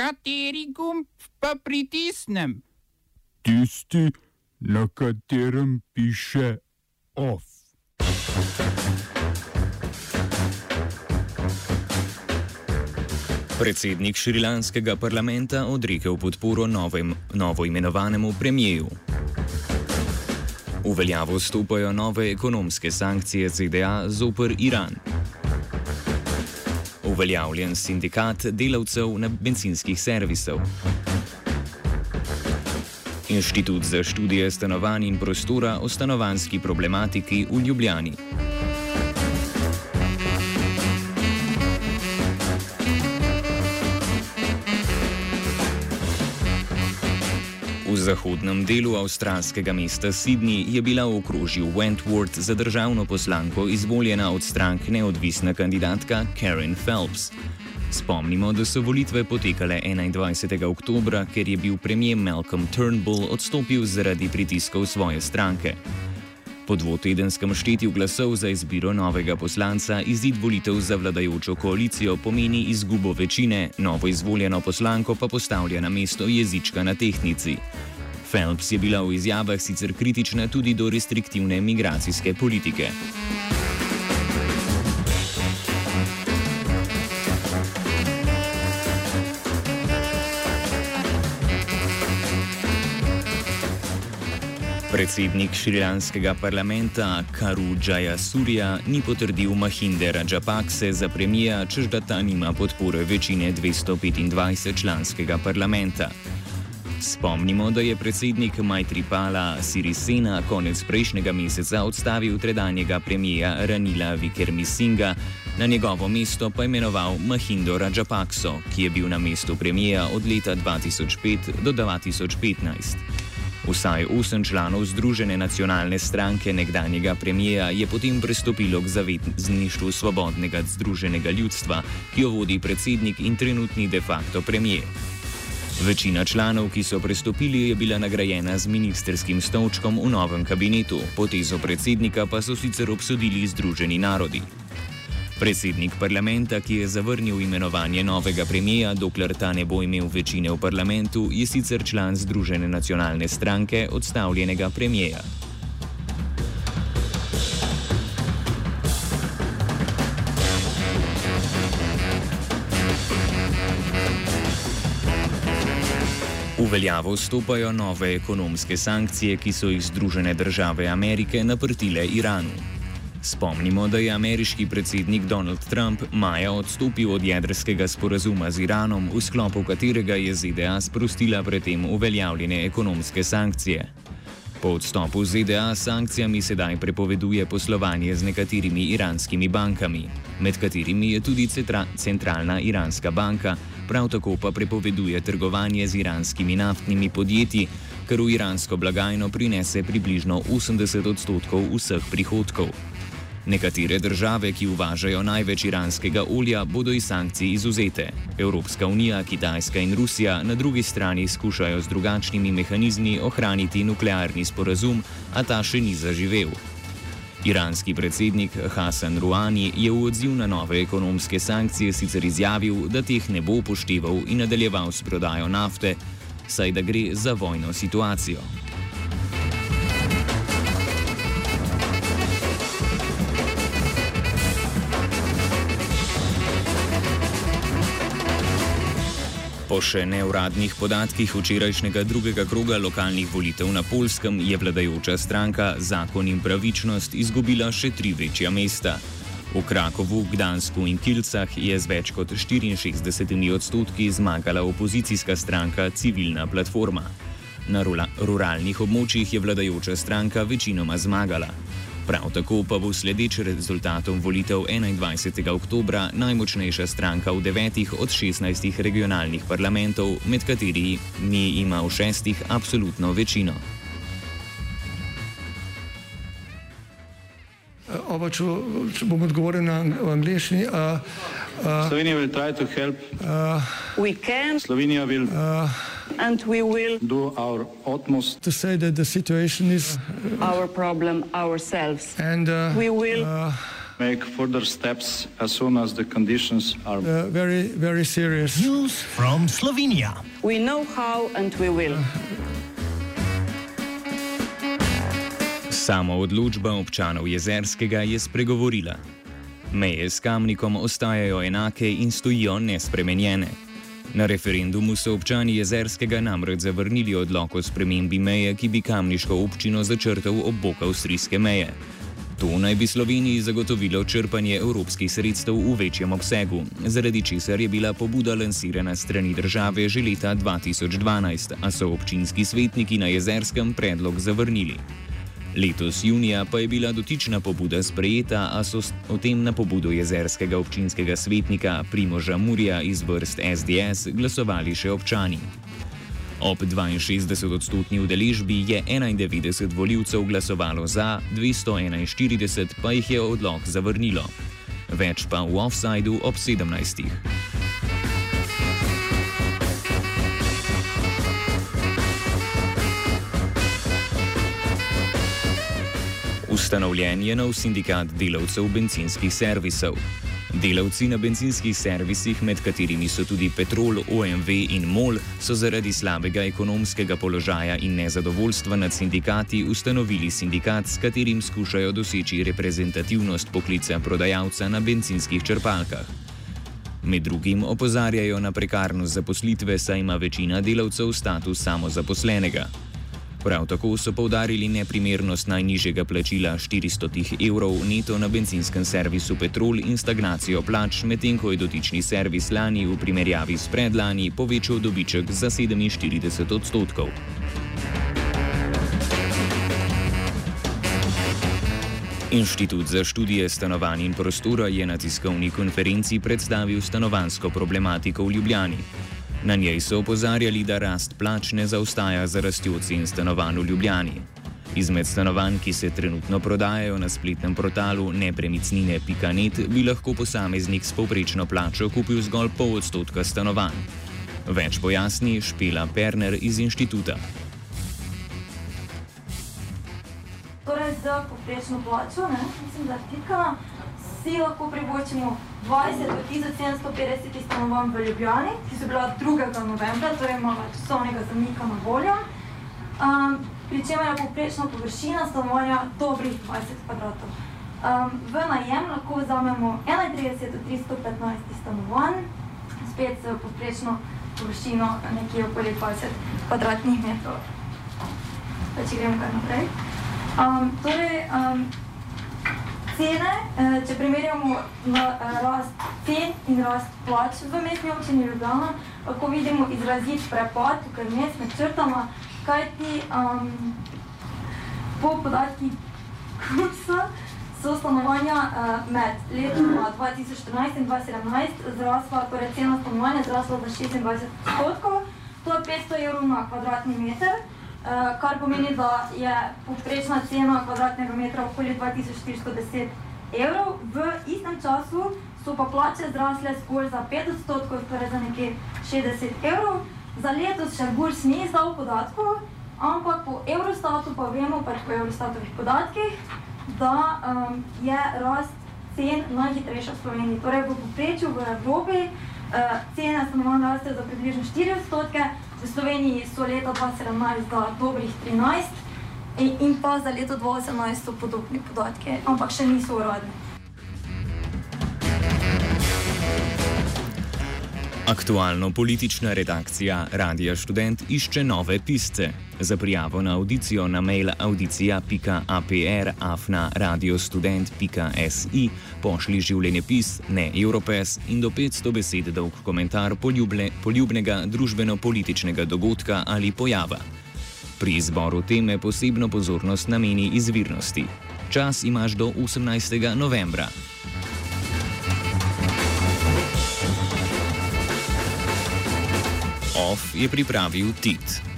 Kateri gumb pa pritisnem? Tisti, na katerem piše OF. Predsednik šrilanskega parlamenta odrekel podporo novem, novo imenovanemu premijeju. V veljavo stopajo nove ekonomske sankcije ZDA zoper Iran. Uveljavljen sindikat delavcev na benzinskih servisov. Inštitut za študije stanovanj in prostora o stanovanski problematiki v Ljubljani. Zahodnem delu avstralskega mesta Sydney je bila v okrožju Wentworth za državno poslanko izvoljena od strank neodvisna kandidatka Karen Phelps. Spomnimo, da so volitve potekale 21. oktober, ker je bil premijer Malcolm Turnbull odstopil zaradi pritiskov svoje stranke. Po dvotedenskem štetju glasov za izbiro novega poslanca izid volitev za vladajočo koalicijo pomeni izgubo večine, novo izvoljeno poslanko pa postavlja na mesto jezička na tehnici. Phelps je bila v izjavah sicer kritična tudi do restriktivne migracijske politike. Predsednik šrilanskega parlamenta Karu Džaja Surja ni potrdil Mahinde Rajapakse za premija, čež da ta nima podpore večine 225 članskega parlamenta. Spomnimo, da je predsednik Majtripala Sirisena konec prejšnjega meseca odstavil tredanjega premija Ranila Vikermisinga, na njegovo mesto pa imenoval Mahindo Rajapakso, ki je bil na mestu premija od leta 2005 do 2015. Vsaj osem članov Združene nacionalne stranke nekdanjega premijeja je potem prestopilo k zavezništvu Svobodnega združenega ljudstva, ki jo vodi predsednik in trenutni de facto premijer. Večina članov, ki so prestopili, je bila nagrajena z ministerskim stolčkom v novem kabinetu, potezo predsednika pa so sicer obsodili Združeni narodi. Predsednik parlamenta, ki je zavrnil imenovanje novega premijeja, dokler ta ne bo imel večine v parlamentu, je sicer član Združene nacionalne stranke odstavljenega premijeja. Veljavo stopajo nove ekonomske sankcije, ki so jih Združene države Amerike naprtile Iranu. Spomnimo, da je ameriški predsednik Donald Trump maja odstopil od jedrskega sporazuma z Iranom, v sklopu katerega je ZDA sprostila predtem uveljavljene ekonomske sankcije. Po odstopu ZDA sankcijami sedaj prepoveduje poslovanje z nekaterimi iranskimi bankami, med katerimi je tudi centralna iranska banka, prav tako pa prepoveduje trgovanje z iranskimi naftnimi podjetji, kar v iransko blagajno prinese približno 80 odstotkov vseh prihodkov. Nekatere države, ki uvažajo največ iranskega olja, bodo iz sankcij izuzete. Evropska unija, Kitajska in Rusija na drugi strani skušajo z drugačnimi mehanizmi ohraniti nuklearni sporazum, a ta še ni zaživel. Iranski predsednik Hasan Rouhani je v odziv na nove ekonomske sankcije sicer izjavil, da teh ne bo upošteval in nadaljeval s prodajo nafte, saj da gre za vojno situacijo. Po še neuradnih podatkih včerajšnjega drugega kroga lokalnih volitev na Polskem je vladajoča stranka Zakon in pravičnost izgubila še tri večja mesta. V Krakovu, Gdansku in Kilcah je z več kot 64 odstotki zmagala opozicijska stranka Civilna platforma. Na ruralnih območjih je vladajoča stranka večinoma zmagala. Prav tako pa bo sledeč rezultatom volitev 21. oktober najmočnejša stranka v devetih od 16 regionalnih parlamentov, med katerimi ima v šestih absolutno večino. Oba, če, če bom odgovoril na angliški. Uh, uh, Slovenija bo poskušala pomagati. Slovenija bo and we will do our utmost to say that the situation is our problem ourselves. and uh, we will uh, make further steps as soon as the conditions are uh, very, very serious. News from Slovenia. We know how and we will. Samo odločba občanov Jezerskega je spregovorila. Meje s Kamnikom ostajajo enake in stojijo nespremenjene. Na referendumu so občani Jezerskega namreč zavrnili odlok o spremembi meje, ki bi Kamniško občino začrtal ob boku avstrijske meje. To naj bi Sloveniji zagotovilo črpanje evropskih sredstev v večjem obsegu, zaradi česar je bila pobuda lansirana strani države že leta 2012, a so občinski svetniki na Jezerskem predlog zavrnili. Letos junija pa je bila dotična pobuda sprejeta, a so o tem na pobudo jezerskega občinskega svetnika Primoža Murja iz vrst SDS glasovali še občani. Ob 62-odstotni udeležbi je 91 voljivcev glasovalo za, 241 pa jih je odlog zavrnilo. Več pa v offsajdu ob 17. Ustanovljen je nov sindikat delavcev benzinskih servisov. Delavci na benzinskih servisih, med katerimi so tudi Petrol, OMV in MOL, so zaradi slabega ekonomskega položaja in nezadovoljstva nad sindikati ustanovili sindikat, s katerim skušajo doseči reprezentativnost poklica prodajalca na benzinskih črpalkah. Med drugim opozarjajo na prekarnost zaposlitve, saj ima večina delavcev status samozaposlenega. Prav tako so povdarili neprimernost najnižjega plačila 400 evrov neto na benzinskem servisu Petrol in stagnacijo plač, medtem ko je dotični servis lani v primerjavi s predlani povečal dobiček za 47 odstotkov. Inštitut za študije stanovanj in prostora je na tiskovni konferenci predstavil stanovansko problematiko v Ljubljani. Na njej so opozarjali, da rast plač ne zaostaja za rastjo cen stanovanj v Ljubljani. Izmed stanovanj, ki se trenutno prodajajo na spletnem portalu nepremicnine.net, bi lahko posameznik s povprečno plačo kupil zgolj pol odstotka stanovanj. Več pojasni Špela Perner iz inštituta. Torej, za povprečno plačo, ne, mislim, da je tika si lahko privoščimo 20 od 1750 stanovanj v Ljubljani, ki so bila 2. novembra, torej imamo časovnega zamika na voljo. Um, Pričemer je poprečna površina stanovanja dobrih 20 kvadratov. Um, v najem lahko vzamemo 31 od 315 stanovanj, spet z poprečno površino nekje okoli 20 kvadratnih metrov. Pa če gremo kar naprej. Um, torej, um, cene, eh, če primerjamo eh, rast cen in rast plač v mestni občini Ljubljana, lahko vidimo izrazit prepad tukaj vmes med črtama, kajti um, po podatki kursa so stanovanja uh, med letoma 2014 in 2017 zrasla, torej cena stanovanja zrasla za 26 odstotkov, to je 500 evrov na kvadratni meter, kar pomeni, da je povprečna cena kvadratnega metra okoli 2410 evrov. V istem času so pa plače zrasle skoraj za 5 odstotkov, torej za nekje 60 evrov. Za letos še Gurs ni izdal podatkov, ampak po Eurostatu pa vemo, pač po Eurostatovih podatkih, da um, je rast cen najhitrejša v Sloveniji. Torej v povprečju v Evropi uh, cene stanovanj rastejo za približno 4 odstotke, V Sloveniji so leta 2017 za dobrih 13 in, pa za leto 2018 so podobni podatki, ampak še niso uradni. Aktualno politična redakcija Radia Student išče nove pisce. Za prijavo na audicijo na mail audicija.apr.afna.radiostudent.si pošli življenjepis, ne Europes in do 500 besed dolg komentar poljuble, poljubnega družbeno-političnega dogodka ali pojava. Pri izboru teme posebno pozornost nameni izvirnosti. Čas imaš do 18. novembra. OF je pripravil TIT.